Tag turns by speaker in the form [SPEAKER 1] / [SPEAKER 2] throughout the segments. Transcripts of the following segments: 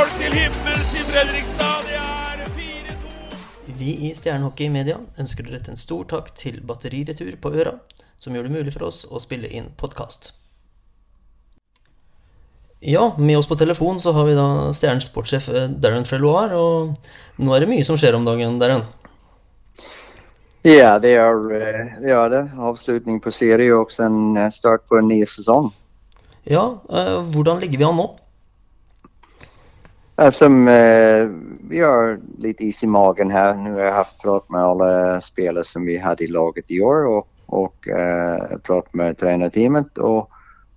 [SPEAKER 1] folk til himmels i Fredrikstad. Det er 4-2.
[SPEAKER 2] Vi i Stjernehockey Media ønsker å rette en stor takk til Batteriretur på Øra, som gjør det mulig for oss å spille inn podkast. Ja, med oss på telefon så har vi da Stjernens sportssjef eh, Darren Treloir, og nå er det mye som skjer om dagen, Darren.
[SPEAKER 3] Ja, det är, eh, det är det. Avslutning på serie och sen eh, start på en ny säsong.
[SPEAKER 2] Ja, hvordan ligger vi an nå?
[SPEAKER 3] Som, eh, vi har lite is i magen här. Nu har jag haft prat med alla spelare som vi hade i laget i år och, och eh, prat med tränarteamet och,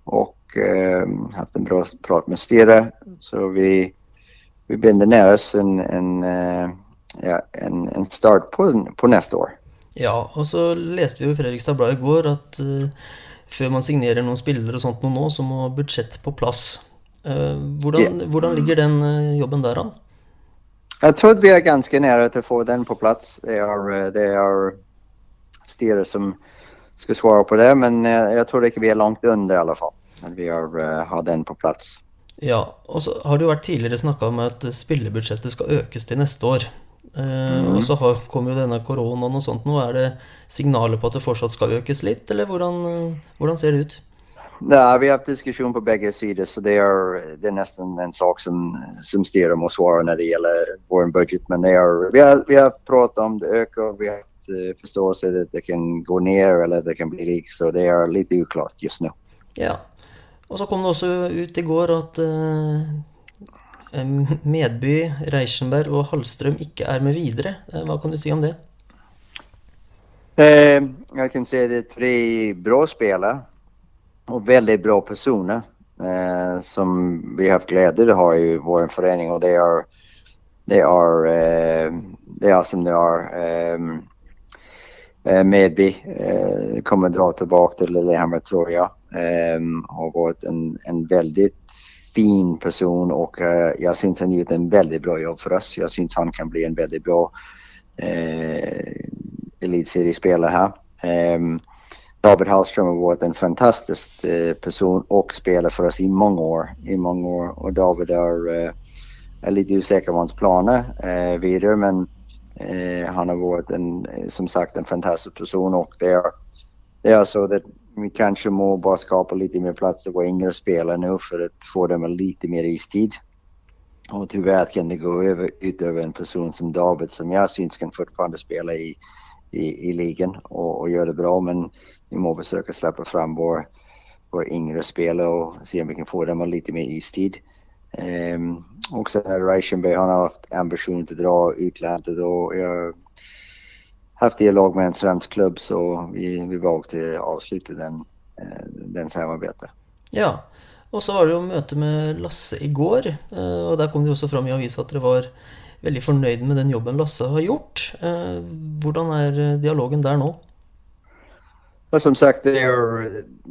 [SPEAKER 3] och eh, haft en bra prat med Stirre. Så vi, vi binder ner oss en, en, eh, ja, en, en start på, på nästa år.
[SPEAKER 2] Ja, och så läste vi i Fredrikstad Blad igår att eh, man signerar någon spelare och sånt nu, så må budsjett på plats Eh, hvordan, hvordan ligger den eh, jobben der an?
[SPEAKER 3] Jag tror att vi är ganska nära att få den på plats. Det är, eh, det är Stirre som ska svara på det, men jag tror inte vi är långt under i alla fall. Att vi har, eh, har den på plats.
[SPEAKER 2] Ja, og så har det jo vært tidligere snakka om at spillebudsjettet skal økes til neste år. Eh, Og så har, kom jo denne koronaen og sånt nå. Er det signaler på at det fortsatt skal økes litt, eller hvordan, hvordan ser det ut?
[SPEAKER 3] Nej, vi har haft diskussion på bägge sidor så det är, det är nästan en sak som, som Stirre måste svara när det gäller vår budget. Men det är, vi, har, vi har pratat om det ökar, vi har haft eh, förståelse att det kan gå ner eller det kan bli lik. Så det är lite oklart just nu.
[SPEAKER 2] Ja. Og så kom det også ut i går at eh, em, Medby, Reichenberg og Hallstrøm ikke er med videre. Eh, Hva kan du si om det?
[SPEAKER 3] Eh, jag kan säga det är tre bra spelare och väldigt bra personer eh, som vi har haft glädje att ha i vår förening och det är det är, eh, det är som det är. Eh, eh Medby eh, kommer dra tillbaka till Lillehammer tror jag. Eh, har varit en, en väldigt fin person och eh, jag syns han gjort en väldigt bra jobb för oss. Jag syns han kan bli en väldigt bra eh, elitseriespelare här. Ehm, David Hallström har varit en fantastisk eh, person och spelare för oss i många år. I många år. Och David är, eh, är lite osäker på hans planer eh, vidare men eh, han har varit en, eh, som sagt en fantastisk person och det är, det är så att vi kanske må bara skapa lite mer plats för våra yngre spelare nu för att få dem lite mer istid. Och tyvärr kan det gå över, utöver en person som David som jag syns kan fortfarande spela i, i, i ligan och, och göra det bra men vi må försöka släppa fram våra vår yngre spelare och se om vi kan få dem lite mer istid. Um, och sen är Reichenberg, han har haft ambition att dra utlandet och jag har haft dialog med en svensk klubb så vi, vi valde att avsluta den, eh, den samarbetet.
[SPEAKER 2] Ja. och så var det ju möte med Lasse igår eh, och där kom det också fram i avisen att det var väldigt förnöjd med den jobben Lasse har gjort. Eh, hur är dialogen där nu?
[SPEAKER 3] Men som sagt, det är,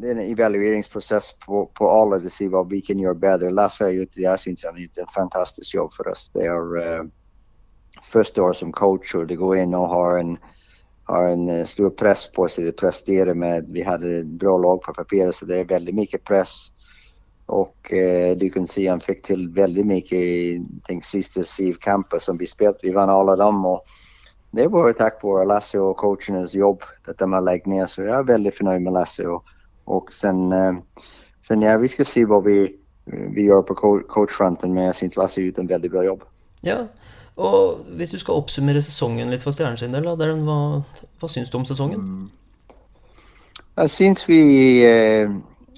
[SPEAKER 3] en evalueringsprocess på, på alla att se vad vi kan göra bättre. Lasse har gjort, jag syns han har gjort ett fantastiskt jobb för oss. Det är uh, första året som coach och det går in och har en, har en eh, stor press på sig att prestera med. Vi hade ett bra lag på papperet så det är väldigt mycket press. Och eh, du kan se han fick till väldigt mycket i den sista SIV-kamper som vi spelat. Vi vann alla dem och det var tack vare Lasse och coachernas jobb att de har lagt ner. Så jag är väldigt förnöjd med Lasse. Och, och sen, eh, sen ja, vi ska se vad vi, vi gör på co- coachfronten. Men jag syns Lasse har gjort en väldigt bra jobb.
[SPEAKER 2] Ja. Og hvis du for Stjernen sin del, da, Darren, hva, hva syns du om sesongen?
[SPEAKER 3] Jag syns vi, eh,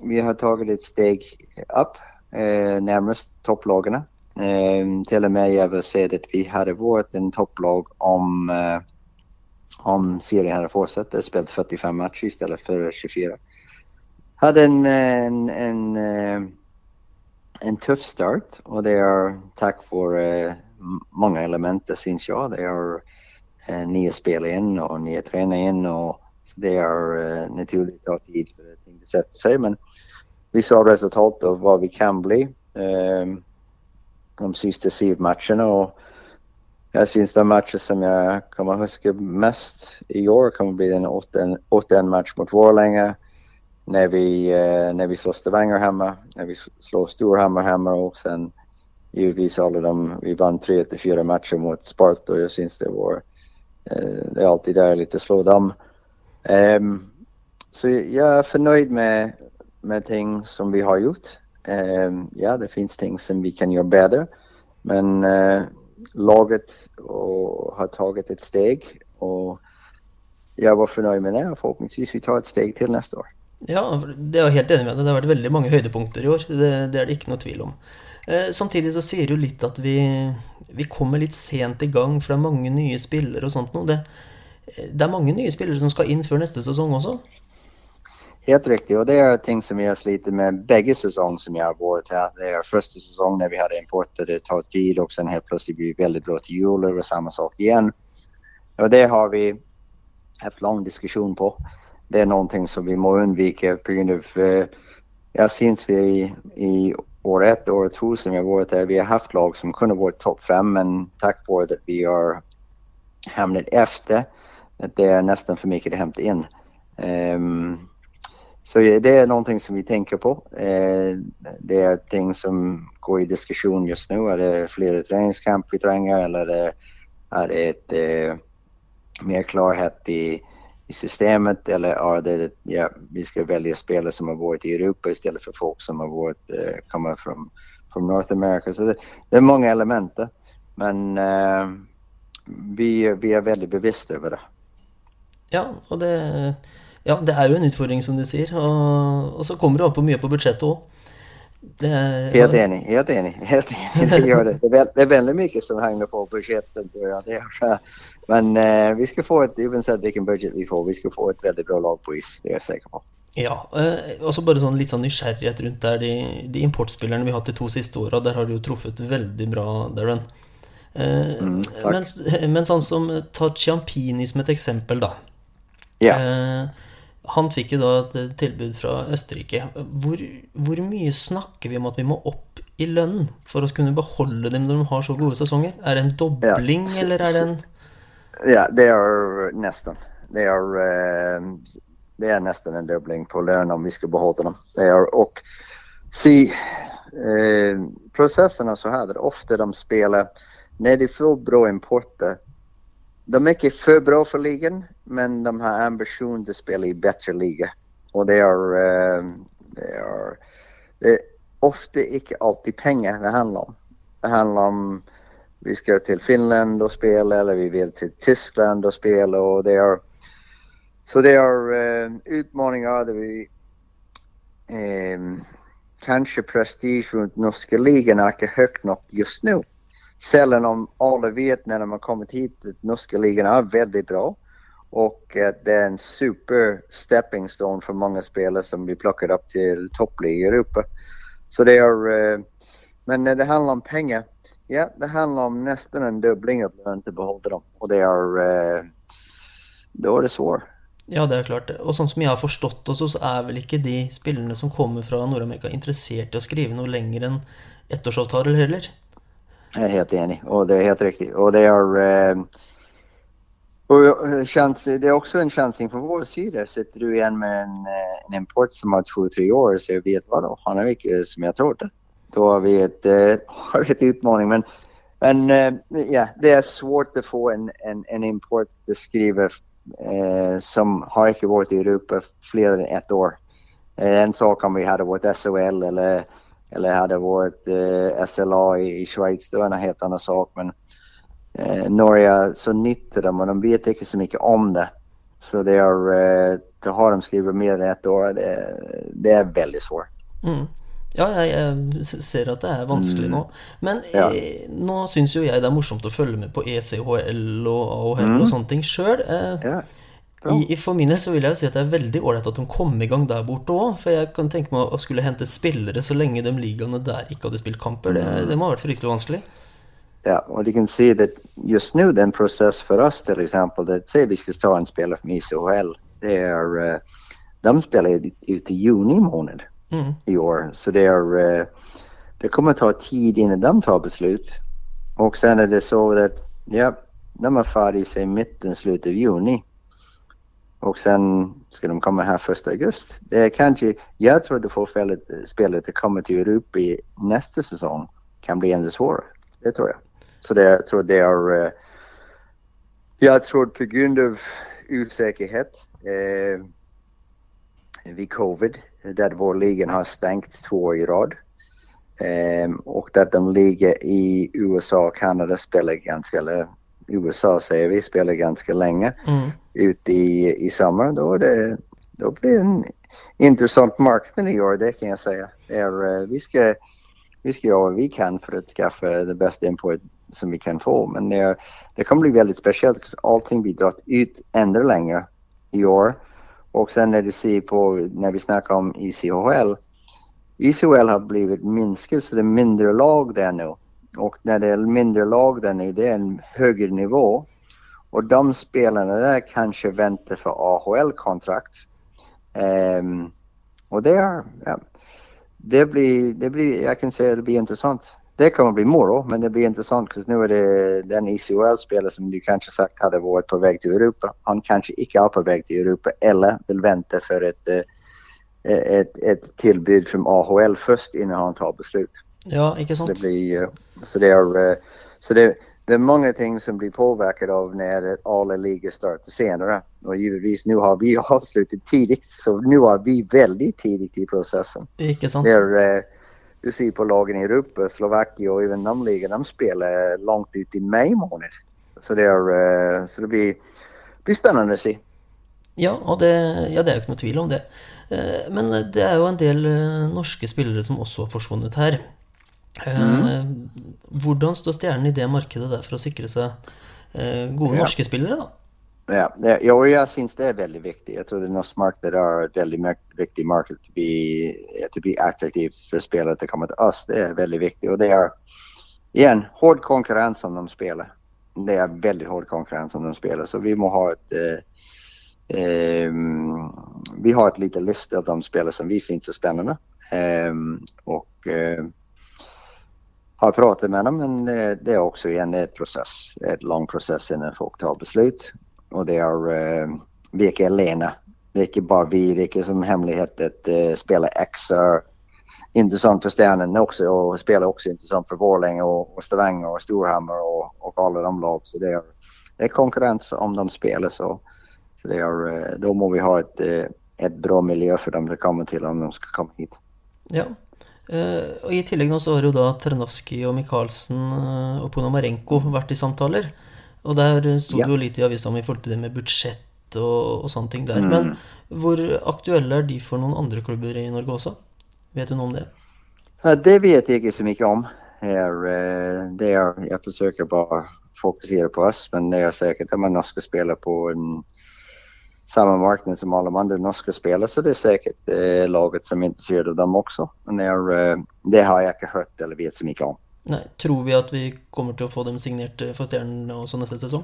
[SPEAKER 3] vi har tagit ett steg upp eh, närmast topplagarna. Eh, till och med jag vill säga att vi hade varit en topplag om, eh, om serien hade fortsatt. Det spelat 45 matcher istället för 24. Hade en, en, en, eh, en tuff start och det är tack vare eh, många element det syns jag. Det är eh, nya spel in och nya tränare in och så det är eh, naturligt att ta tid för att ting att sätta sig men vi såg resultat av vad vi kan bli. Eh, de sista SIV-matcherna och jag syns den matchen som jag kommer huska mest i år kommer bli den 8 match mot Vårlänge. När vi, eh, när vi slår Stavanger hemma, när vi slår Storhammar hemma och sen givetvis alla de, vi vann tre till fyra matcher mot Sparta och jag syns det var, eh, det är alltid där lite slå dem. Um, så jag är förnöjd med, med ting som vi har gjort. Ehm, ja, det finns ting som vi kan göra bättre. Men eh, laget och, har tagit ett steg och jag var förnöjd med det och förhoppningsvis vi tar ett steg till nästa år.
[SPEAKER 2] Ja, det är jag helt enig med Det har varit väldigt många höjdpunkter i år. Det, det är det inte något tvivel om. Eh, samtidigt så ser du lite att vi, vi kommer lite sent igång för det är många nya spelare och sånt nu. Det, det är många nya spelare som ska in för nästa säsong också.
[SPEAKER 3] Helt riktigt och det är ting som vi har slitit med bägge säsonger som jag har varit här. Det är första säsongen när vi hade importer, det tar tid och sen helt plötsligt blir vi väldigt bra till jul och samma sak igen. Och det har vi haft lång diskussion på. Det är någonting som vi må undvika på grund av, eh, jag syns vi i, i år ett och år två som jag varit där, vi har haft lag som kunde varit topp fem men tack vare att vi har hamnat efter, att det är nästan för mycket att hämta in. Um, så det är någonting som vi tänker på. Eh, det är ting som går i diskussion just nu. Är det fler träningskamp vi tränger eller är det, ett, eh, mer klarhet i i systemet eller är det ja, vi ska välja spelare som har varit i Europa istället för folk som har varit, eh, kommer från, från North America. Så det, det är många element men vi, vi är väldigt bevissta över det.
[SPEAKER 2] Ja, och det, ja, det är ju en utmaning som du säger och, och så kommer det på mycket på budget också.
[SPEAKER 3] Det, helt enig, helt enig, helt enig. Det gör det. Det är, det är väldigt mycket som hänger på budgeten tror jag. Det är, men eh, vi ska få ett, oavsett vilken budget vi får, vi ska få ett väldigt bra lag på is, det är jag säker på.
[SPEAKER 2] Ja, eh, och så bara sån lite sån nysgjerrighet runt där de, de importspelarna vi har haft de två sista åren, där har du ju truffat väldigt bra Darren. Eh, mm, men, men sån som ta Ciampini som ett exempel då.
[SPEAKER 3] Ja.
[SPEAKER 2] Eh, han fick ju då ett tillbud från Österrike. Hur mycket snackar vi om att vi må upp i lön för att kunna behålla dem när de har så goda säsonger? Är det en dobbling ja. eller är det en...
[SPEAKER 3] Ja, det är nästan. Det är, eh, det är nästan en dubbling på lön om vi ska behålla dem. Det är, och se, eh, processerna så här, ofta de spelar, när de får bra importer, de är inte för bra för ligan, men de har ambition att spela i bättre liga. Och det är, uh, det är, det är ofta inte alltid pengar det handlar om. Det handlar om vi ska till Finland och spela eller vi vill till Tyskland och spela och det är så det är uh, utmaningar där vi um, kanske prestige runt norska ligan är inte högt nog just nu. Sällan om alla vet när de har kommit hit att norska ligan är väldigt bra och att det är en super stepping stone för många spelare som blir plockade upp till toppliga i Europa. Så det är, eh, men när det handlar om pengar Ja, det handlar om nästan en dubbling av lönen till behålla dem. Och det är... Då är det svårt.
[SPEAKER 2] Ja, det är klart det. Och sånt som jag har förstått också så är väl inte de spelarna som kommer från Nordamerika intresserade av att skriva något längre än ettårsavtal heller?
[SPEAKER 3] Jag är helt enig och det är helt riktigt. Och det är... Ehm, eh, och chans, det är också en chansning från vår sida. Sitter du igen med en, eh, en import som har två, tre år så jag vet vad då, han är mycket eh, som jag trodde då har vi ett, eh, har ett utmaning. Men, men eh, ja, det är svårt att få en, en, en import beskriven eh, som har inte varit i Europa fler än ett år. Eh, en sak om vi hade varit SHL eller, eller hade varit eh, SLA i, i Schweiz, det var en helt annan sak. Men eh, Norge så nyttjar de och de vet inte så mycket om det. Så det är, eh, det har de skrivit mer än ett år, det, det är väldigt svårt.
[SPEAKER 2] Mm. Ja, jeg, jeg, ser at det er vanskelig nå. Men ja. eh, nå syns jo jeg det er morsomt å følge med på ECHL og AHL mm. sånne ting sjøl. Eh, ja. I, for min del så vil jeg jo si at det er veldig ålreit at de kom i gang der borte òg. For jeg kan tenke meg å skulle hente spillere så lenge de ligaene der ikke hadde spilt kamper. Det, mm. det må ha vært fryktelig vanskelig.
[SPEAKER 3] Ja, och du kan se att just nu den process för oss till exempel, det säger vi ska ta en spelare från ICHL, det är, uh, de spelar ut i juni månad mm. i år. Så det, är, eh, det kommer ta tid innan de tar beslut. Och sen är det så att Ja, de är färdiga i mitten, slutet av juni. Och sen ska de komma här första augusti. Det är kanske, jag tror att får spelet att komma till Europa i nästa säsong kan bli ännu svårare. Det tror jag. Så det, jag tror det är, eh, jag tror på grund av osäkerhet eh, vid covid, där vår ligan har stängt två år i rad. Eh, och att de ligger i USA och Kanada spelar ganska, eller USA säger vi, spelar ganska länge mm ute i, i sommar. Då, det, då blir det en intressant marknad i år, det kan jag säga. Är, eh, vi, ska, vi ska göra vad vi kan för att skaffa det bästa import som vi kan få. Men det, det kommer bli väldigt speciellt för allting blir dragit ut ännu längre i år. Och sen när du ser på, när vi snackar om ICHL, ICHL har blivit minskat så det är mindre lag där nu. Och när det är mindre lag där nu, det är en högre nivå. Och de spelarna där kanske väntar för AHL-kontrakt. Um, och det är, ja, det blir, det blir, jag kan säga det blir intressant. Det kommer bli moro, men det blir intressant för nu är det den ICHL-spelare som du kanske sagt hade varit på väg till Europa. Han kanske inte är på väg till Europa eller vill vänta för ett, eh, ett, ett tillbud från AHL först innan han tar beslut.
[SPEAKER 2] Ja, inte sant.
[SPEAKER 3] Så det, blir, så det är, eh, så det, det är många ting som blir påverkade av när alla ligor startar senare. Och givetvis nu har vi avslutat tidigt så nu är vi väldigt tidigt i processen.
[SPEAKER 2] Inte sant.
[SPEAKER 3] Det är, du ser på lagen i Europa, Slovakien och även namnligan, de spelar långt ut i maj månad. Så det, är, så det blir, blir spännande att se.
[SPEAKER 2] Ja, och det, ja, det är ju något tvivel om det. Men det är ju en del norska spelare som också har försvunnit här. Mm. Hvordan står Stjernen i det markedet der for å sikre seg gode ja. norske spillere, da?
[SPEAKER 3] Ja, ja, jag syns det är väldigt viktigt. Jag tror att norsk marknad är ett väldigt viktigt marknad att bli, att bli attraktiv för spelare att komma till oss. Det är väldigt viktigt och det är igen hård konkurrens om de spelar. Det är väldigt hård konkurrens om de spelar så vi må ha ett eh, eh, vi har ett litet lista av de spelare som vi syns så spännande. Eh, och har pratat med dem men det är också en process, en lång process innan folk tar beslut. Och det är eh, uh, vilka Lena, det är inte bara vi, det är inte som hemlighet att uh, eh, spela X är intressant för Stjärnen också och spelar också intressant för Borlänge och, och Stavanger och Storhammar och, och alla de lag. Så det är, det är konkurrens om de spelar så, så det är, uh, då måste vi ha ett, ett bra miljö för dem att komma till om de ska komma hit.
[SPEAKER 2] Ja, og I tillegg nå så har jo da Ternovskij og Michaelsen uh, og Ponomarenko vært i samtaler. Og der sto det jo litt i avisa om i forhold til det med budsjett og, og sånne ting der. Mm. Men hvor aktuelle er de for noen andre klubber i Norge også? Vet du noe om det?
[SPEAKER 3] Det vet jeg ikke så mye om. Her, det er, jeg forsøker bare å fokusere på oss, men det er sikkert at man norske spiller på en samma marknad som alla de andra norska spelare så det är säkert eh, laget som är intresserade av dem också. Men eh, det har jag inte hört eller vet så mycket om.
[SPEAKER 2] Nej, tror vi att vi kommer till att få dem signerat eh, för Stjärnen också nästa säsong?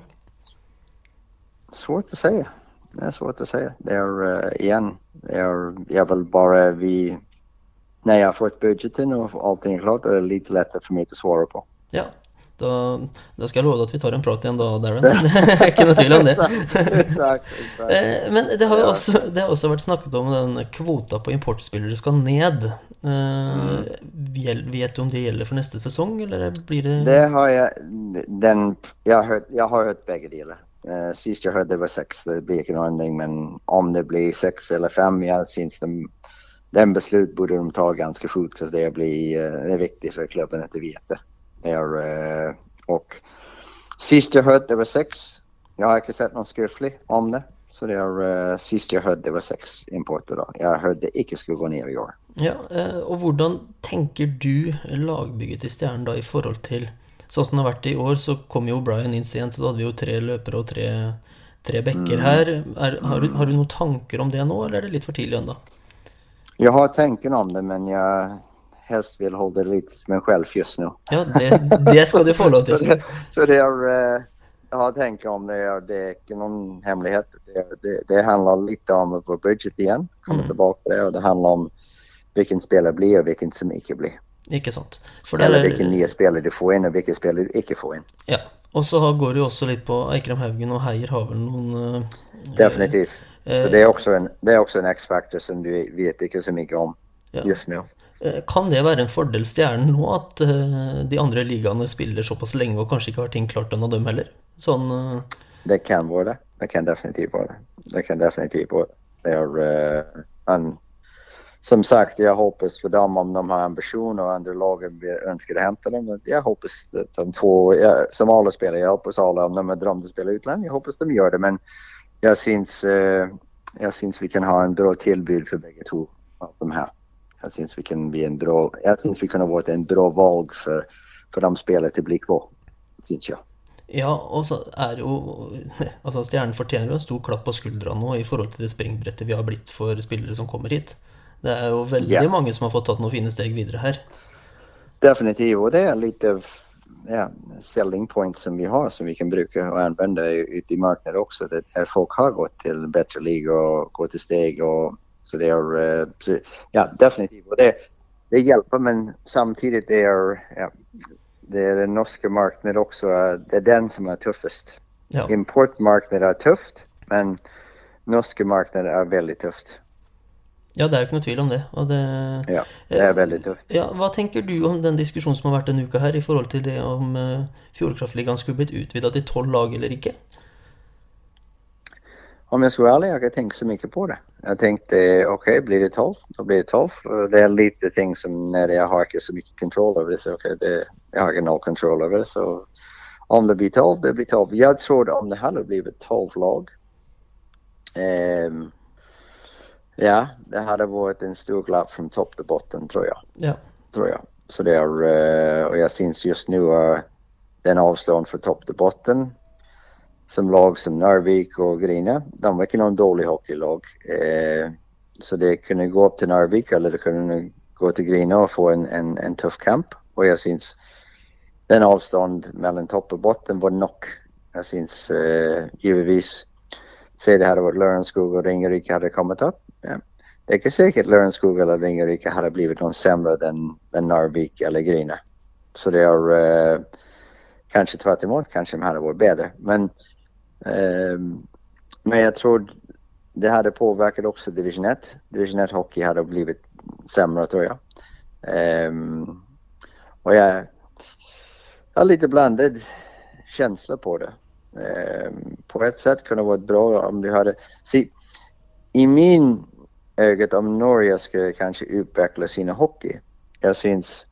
[SPEAKER 3] Svårt att säga. Det är svårt att säga. Det är uh, igen, det är, jag vill bara vi, när jag har fått budgeten och allting är klart, är det lite lättare för mig att svara på.
[SPEAKER 2] Ja, da, da, skal jeg love deg at vi tar en prat igjen da, Darren. Det ikke noe tvil om det. Eh, men det har jo også, det har også vært snakket om den kvota på importspillere skal ned. Eh, mm. Vet du om det gjelder for neste sesong, eller blir det
[SPEAKER 3] Det har jeg den, Jeg har hørt, jeg har hørt begge deler. Uh, sist jeg hørte det var sex, det blir ikke noe endring. Men om det blir sex eller fem, jeg syns de, den beslut borde de ta ganska fort. För det, blir, det är viktigt för klubben att de vet det. Är, eh, och sist jag hörde det var sex. Jag har inte sett någon skriftlig om det. Så det är uh, sist jag hörde det var sex importer då. Jag hörde det inte skulle gå ner i år.
[SPEAKER 2] Ja, uh, och hur tänker du lagbygget i Stjärnen då i förhållande till så som det har varit i år så kom ju Brian in sent så då hade vi ju tre löpare och tre, tre bäckar mm. här. Är, har, du, har du några tankar om det nu eller är det lite för tidigt ändå?
[SPEAKER 3] Jag har tanken om det men jag helst vill hålla det lite som en själv just nu.
[SPEAKER 2] Ja, det, det ska du få lov till.
[SPEAKER 3] så det, så det är, eh, jag tänkt om det är, det är inte någon hemlighet. Det, det, det handlar lite om vår budget igen, kommer mm. tillbaka till det och det handlar om vilken spelare blir och vilken som inte blir.
[SPEAKER 2] Icke sant.
[SPEAKER 3] För Eller vilken nya spelare du får in och vilken spelare du inte får in.
[SPEAKER 2] Ja, Och så går det också lite på Eikrem Haugen och Heier har väl någon... Eh,
[SPEAKER 3] Definitivt. Så det är också en, det är en X-faktor som du vet inte så mycket om
[SPEAKER 2] Ja.
[SPEAKER 3] just nu.
[SPEAKER 2] Eh, kan det være en fordel Stjernen nå at eh, de andre ligaene spiller såpass lenge og kanskje ikke har ting klart ennå, dem heller? Sånn eh,
[SPEAKER 3] Det kan være det. Det kan definitivt være det. Det kan definitivt være det. det är, eh, men som sagt, jeg håper for dem om de har ambisjoner og andre lag ønsker å hente dem. Jeg håper at de får, jeg, som alle spelar, jeg håper alle om de har drömt å spille utlandet, jeg håper de gjør det. Men jeg syns, eh, jag syns vi kan ha en bra tilbud for begge to av dem her. Jag syns vi kan bli en bra, jag syns vi kan ha varit en bra val för, för de spelare till bli kvar. Syns jag.
[SPEAKER 2] Ja, og så er jo Altså, Stjernen fortjener jo en stor klapp på skuldra nå i forhold til det springbrettet vi har blitt for spillere som kommer hit. Det er jo veldig
[SPEAKER 3] Ja.
[SPEAKER 2] mange som har fått tatt noen fine steg videre her.
[SPEAKER 3] Definitivt och det är lite ja, selling points som vi har som vi kan bruka och använda ute i marknaden också. Det är folk har gått till bättre liga och gått till steg och så det är eh, ja definitivt och det, det hjälper men samtidigt det är ja, det är den norska marknaden också. eh, Det är den som är tuffast.
[SPEAKER 2] Ja.
[SPEAKER 3] Importmarknaden är tufft men norska marknaden är väldigt tufft.
[SPEAKER 2] ja, det jo ikke noe tvil om det. Og det
[SPEAKER 3] Ja, det är väldigt tufft.
[SPEAKER 2] Ja, Hva tenker du om den diskusjonen som har vært denne uka her, i forhold til det om uh, Fjordkraftligaen skulle blitt utvida til tolv lag eller ikke?
[SPEAKER 3] Om jag ska vara ärlig, jag har tänkt så mycket på det. Jag tänkte, okej, blir det 12, då blir det 12. Och Det är lite ting som när jag har inte så mycket kontroll över det, så det, jag har noll kontroll över det. Så om det blir 12, det blir 12. Jag trodde om det hade blivit 12 lag, ehm, ja, det hade varit en stor glapp från topp till botten tror jag
[SPEAKER 2] Ja.
[SPEAKER 3] tror jag. Så det är, eh, och jag syns just nu uh, den avstånd från topp till botten. Som lag som Narvik och Grina, de var inte någon dålig hockeylag. Eh, så det kunde gå upp till Narvik eller det kunde gå till Grina och få en, en, en tuff kamp. Och jag syns den avstånd mellan topp och botten var nog. Jag syns eh, givetvis, säg det hade varit Lörenskog och Ringerike hade kommit upp. Ja. Det är inte säkert Lörenskog eller Ringerike hade blivit någon sämre än, än Narvik eller Grina. Så det är eh, kanske tvärtom, kanske de hade varit bättre. Men, Ehm, men jag tror det hade påverkat också division 1. Division 1 hockey hade blivit sämre tror jag. Ehm, och jag, har lite blandad känsla på det. Ehm, på ett sätt kunde det varit bra om du hade, See, i min ögat om Norge ska kanske utveckla sina hockey. Jag syns,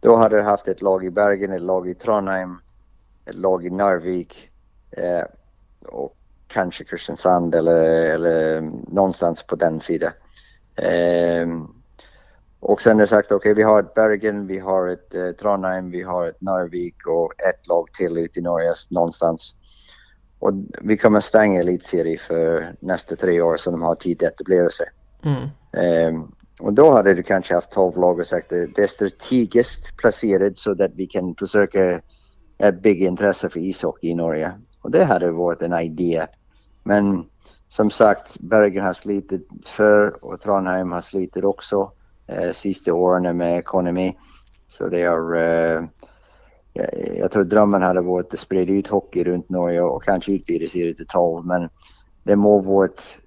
[SPEAKER 3] då hade du haft ett lag i Bergen, ett lag i Trondheim, ett lag i Narvik eh, och kanske Kristiansand eller, eller någonstans på den sidan. Ehm, och sen har jag sagt okej vi har ett Bergen, vi har ett eh, Trondheim, vi har ett Narvik och ett lag till ute i Norge någonstans. Och vi kommer stänga elitserie för nästa tre år så de har tid att etablera sig.
[SPEAKER 2] Mm.
[SPEAKER 3] Ehm, och då hade du kanske haft 12 lag och sagt det är strategiskt placerat så att vi kan försöka eh, bygga intresse för ishockey i Norge. Och det hade varit en idé. Men som sagt, Bergen har slitit för och Trondheim har slitit också eh, sista åren med ekonomi. Så det är, eh, jag, jag tror drömmen hade varit att sprida ut hockey runt Norge och kanske utvidga sig till 12 men det må vara ett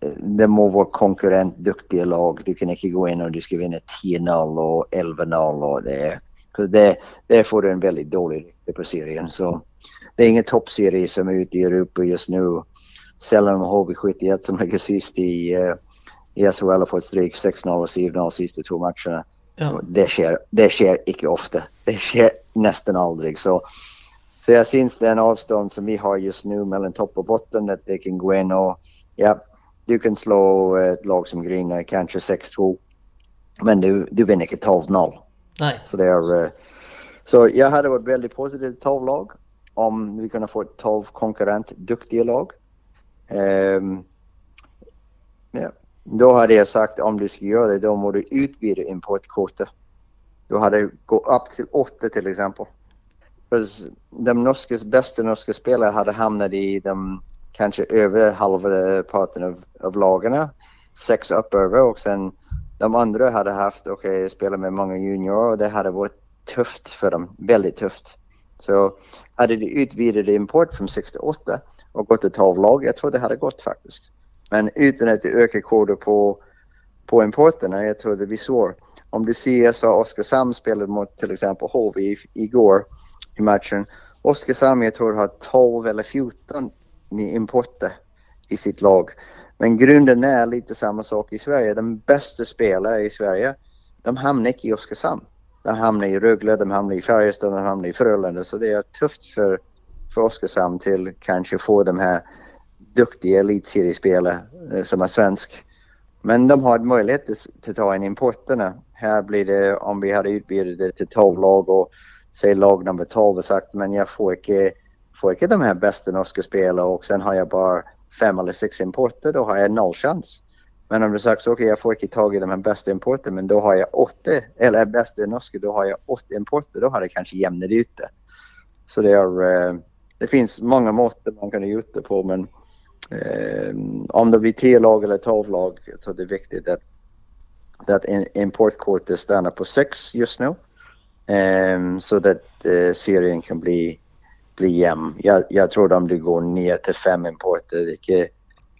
[SPEAKER 3] eh, det må vara konkurrentduktiga lag. Du kan inte gå in och du ska vinna 10-0 och 11-0 och det, det, det får du en väldigt dålig rykte på serien. Så det är ingen toppserie som är ute i Europa just nu. Sällan har HV71 som ligger sist i, uh, i SHL och fått stryk 6-0 och 7-0 sista två matcherna.
[SPEAKER 2] Ja.
[SPEAKER 3] Det sker, det sker inte ofta. Det sker nästan aldrig. Så, så jag syns den avstånd som vi har just nu mellan topp och botten att det kan gå in och ja, du kan slå ett lag som Grina kanske 6-2. Men du, du vinner inte 12-0.
[SPEAKER 2] Nej.
[SPEAKER 3] Så, det är, eh, så jag hade varit väldigt positiv till 12 lag om vi kunde få 12 konkurrentduktiga lag. Um, ja. Då hade jag sagt om du ska göra det då måste du utvidga importkvoten. Då hade det gått upp till 8 till exempel. För de norska, bästa norska spelarna hade hamnat i de kanske över halva parten av, av lagarna. Sex upp över och sen de andra hade haft, okej, okay, spela med många juniorer och det hade varit tufft för dem, väldigt tufft. Så hade de utvidgat import från 68 och gått till 12 lag, jag tror det hade gått faktiskt. Men utan att det ökar koder på, på importerna, jag tror det blir svårt. Om du ser så Oskarshamn spelade mot till exempel HV igår i matchen. Oskarshamn jag tror har 12 eller 14 importer i sitt lag. Men grunden är lite samma sak i Sverige. De bästa spelarna i Sverige, de hamnar inte i Oskarshamn. De hamnar i Rögle, de hamnar i Färjestad, de hamnar i Frölunda. Så det är tufft för, för Oskarshamn till kanske få de här duktiga elitseriespelare eh, som är svensk. Men de har möjlighet att ta in importerna. Här blir det, om vi hade utbjudit det till 12 lag och säg lag nummer 12 och sagt men jag får inte, får inte de här bästa norska spelarna och sen har jag bara fem eller sex importer, då har jag noll chans. Men om du sagt okej okay, jag får inte tag i de här bästa importerna men då har jag åtta, eller bästa norska, då har jag åtta importer, då har det kanske jämnat ut det. Så det är, eh, det finns många mått man kan göra det på men eh, om det blir tio lag eller 12 lag så det viktigt att, att importkortet stannar på 6 just nu. Um, så att uh, eh, serien kan bli, bli jämn. Jag, jag tror om du går ner till fem importer, det,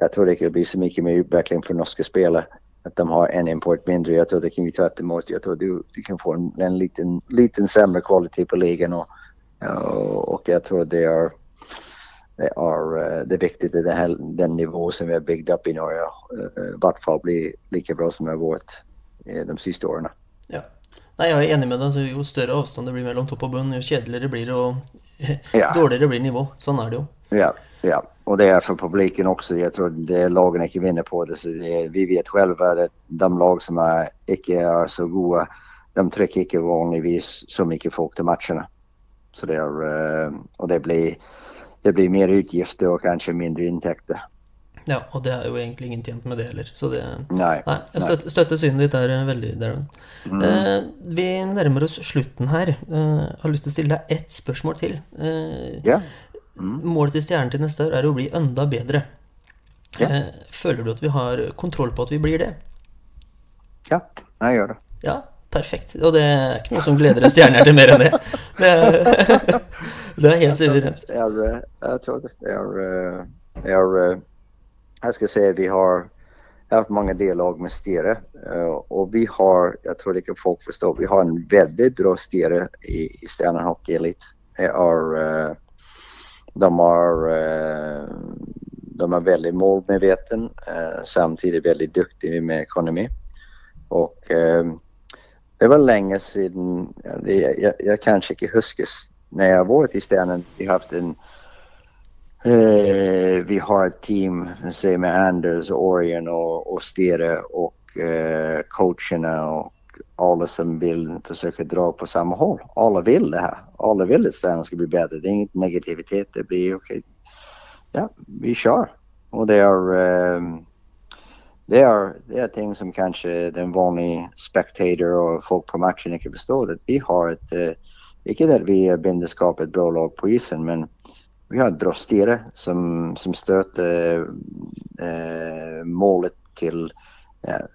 [SPEAKER 3] jag tror det kan bli så mycket mer utveckling för norska spelare. Att de har en import mindre. Jag tror det kan bli tvärtom. Jag tror du, du kan få en, en liten, liten sämre kvalitet på ligan och, och, jag tror det är det är, eh, det är viktigt att den, här, den nivå som vi har byggt upp i Norge eh, i vart fall blir lika bra som det har varit de sista åren.
[SPEAKER 2] Ja. Nej, jag är enig med dig. Altså, jo større avstand det blir mellan topp och bunn, ju kjedeligere blir det, och ja. dårligere blir nivå. Sånn er det ju.
[SPEAKER 3] Ja, ja. Och det är för publiken också. Jag tror det lagen inte vinner på det. Så det, vi vet själva att de lag som är, inte är så goda, de trycker inte vanligtvis så mycket folk till matcherna. Så det är, eh, och det blir, det blir mer utgifter och kanske mindre intäkter.
[SPEAKER 2] Ja, og det er jo egentlig ingen tjent med det heller. Så det
[SPEAKER 3] Nei.
[SPEAKER 2] nei jeg støtter, støtter synet ditt der veldig, Darren. Mm. Eh, vi nærmer oss slutten her. Eh, har lyst til å stille deg ett spørsmål til. Eh,
[SPEAKER 3] yeah. Mm.
[SPEAKER 2] Målet til Stjernen til neste år er å bli enda bedre. Yeah. Eh, føler du at vi har kontroll på at vi blir det?
[SPEAKER 3] Ja, jeg gjør det.
[SPEAKER 2] Ja, perfekt. Og det er ikke noe som gleder en stjerne til mer enn det. Det er, det er helt suverent.
[SPEAKER 3] Jeg, tror det. Jeg, jeg, jeg jag ska säga att vi har haft många dialog med Stire uh, och vi har, jag tror det kan folk förstå, vi har en väldigt bra Stire i, i Stjärnan Hockey Elite. Är, uh, de, har, eh, de är väldigt målmedveten, eh, samtidigt väldigt duktiga med ekonomi. Och eh, det var länge sedan, jag, jag, jag kanske inte huskar när jag varit i Stjärnan, vi har haft en Eh, vi har ett team säg med Anders, Orion och, och Stere och eh, coacherna och alla som vill försöka dra på samma håll. Alla vill det här. Alla vill att städerna ska bli bättre. Det är inget negativitet. Det blir okej. Okay. Ja, vi kör. Och det är, um, det är, det är ting som kanske den vanliga spectator och folk på matchen inte förstår. Att vi har ett, uh, inte att vi binder skapa ett bra lag på isen men vi har ett bra styre som, som stöter uh, målet till, uh,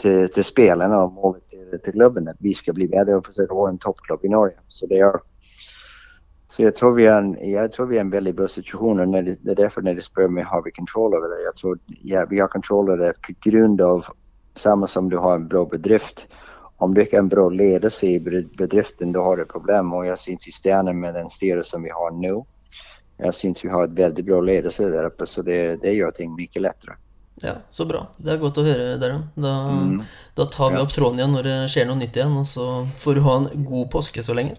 [SPEAKER 3] till, till spelarna och målet till, till klubben att vi ska bli bättre och försöka vara en toppklubb i Norge. Så det är så jag tror vi är en, jag tror vi är en väldigt bra situation och när det, det är därför när du spör mig har vi kontroll över det. Jag tror ja, vi har kontroll över det på grund av samma som du har en bra bedrift. Om du inte är en bra ledare i bedriften då har du problem och jag syns i stjärnan med den styrelse som vi har nu jag syns vi har ett väldigt bra ledelse där uppe så det, det gör ting mycket lättare.
[SPEAKER 2] Ja, så bra. Det är gott att höra Darren. Då, mm. då tar vi ja. upp tråden igen när det sker något nytt igen och så får du ha en god påske så länge.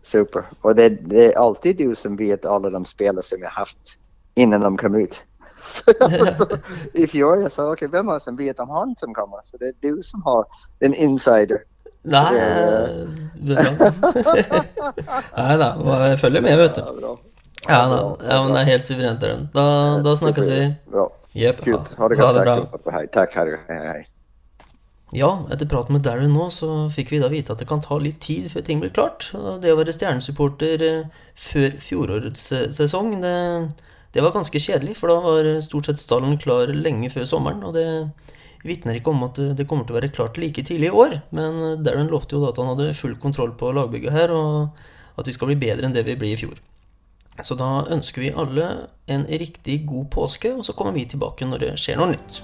[SPEAKER 3] Super. Och det, det, är alltid du som vet alla de spelare som jag haft innan de kom ut. I fjol jag sa okej, okay, vem har som vet om han som kommer? Så det är du som har en insider.
[SPEAKER 2] Nej, det är bra. Nej då, jag följer med vet du. Ja, Ja, ja men det är helt suveränt. Då, då snackas vi.
[SPEAKER 3] Bra.
[SPEAKER 2] Yep.
[SPEAKER 3] Kult. Ha det det bra. Hej. Tack Harry. Hej, hej.
[SPEAKER 2] Ja, etter praten med Darren nå, så fikk vi da vite at det kan ta litt tid før ting blir klart. Det å være stjernesupporter eh, før fjorårets eh, sesong, det, det, var ganske kjedelig. For da var stort sett stallen klar lenge før sommeren. Og det vitner ikke om at det kommer til å være klart like tidlig i år. Men Darren lovte jo da at han hadde full kontroll på lagbygget her. og
[SPEAKER 1] At vi skal bli bedre enn det vi ble i fjor. Så da ønsker vi alle en riktig god påske, og så kommer vi tilbake når det skjer noe nytt.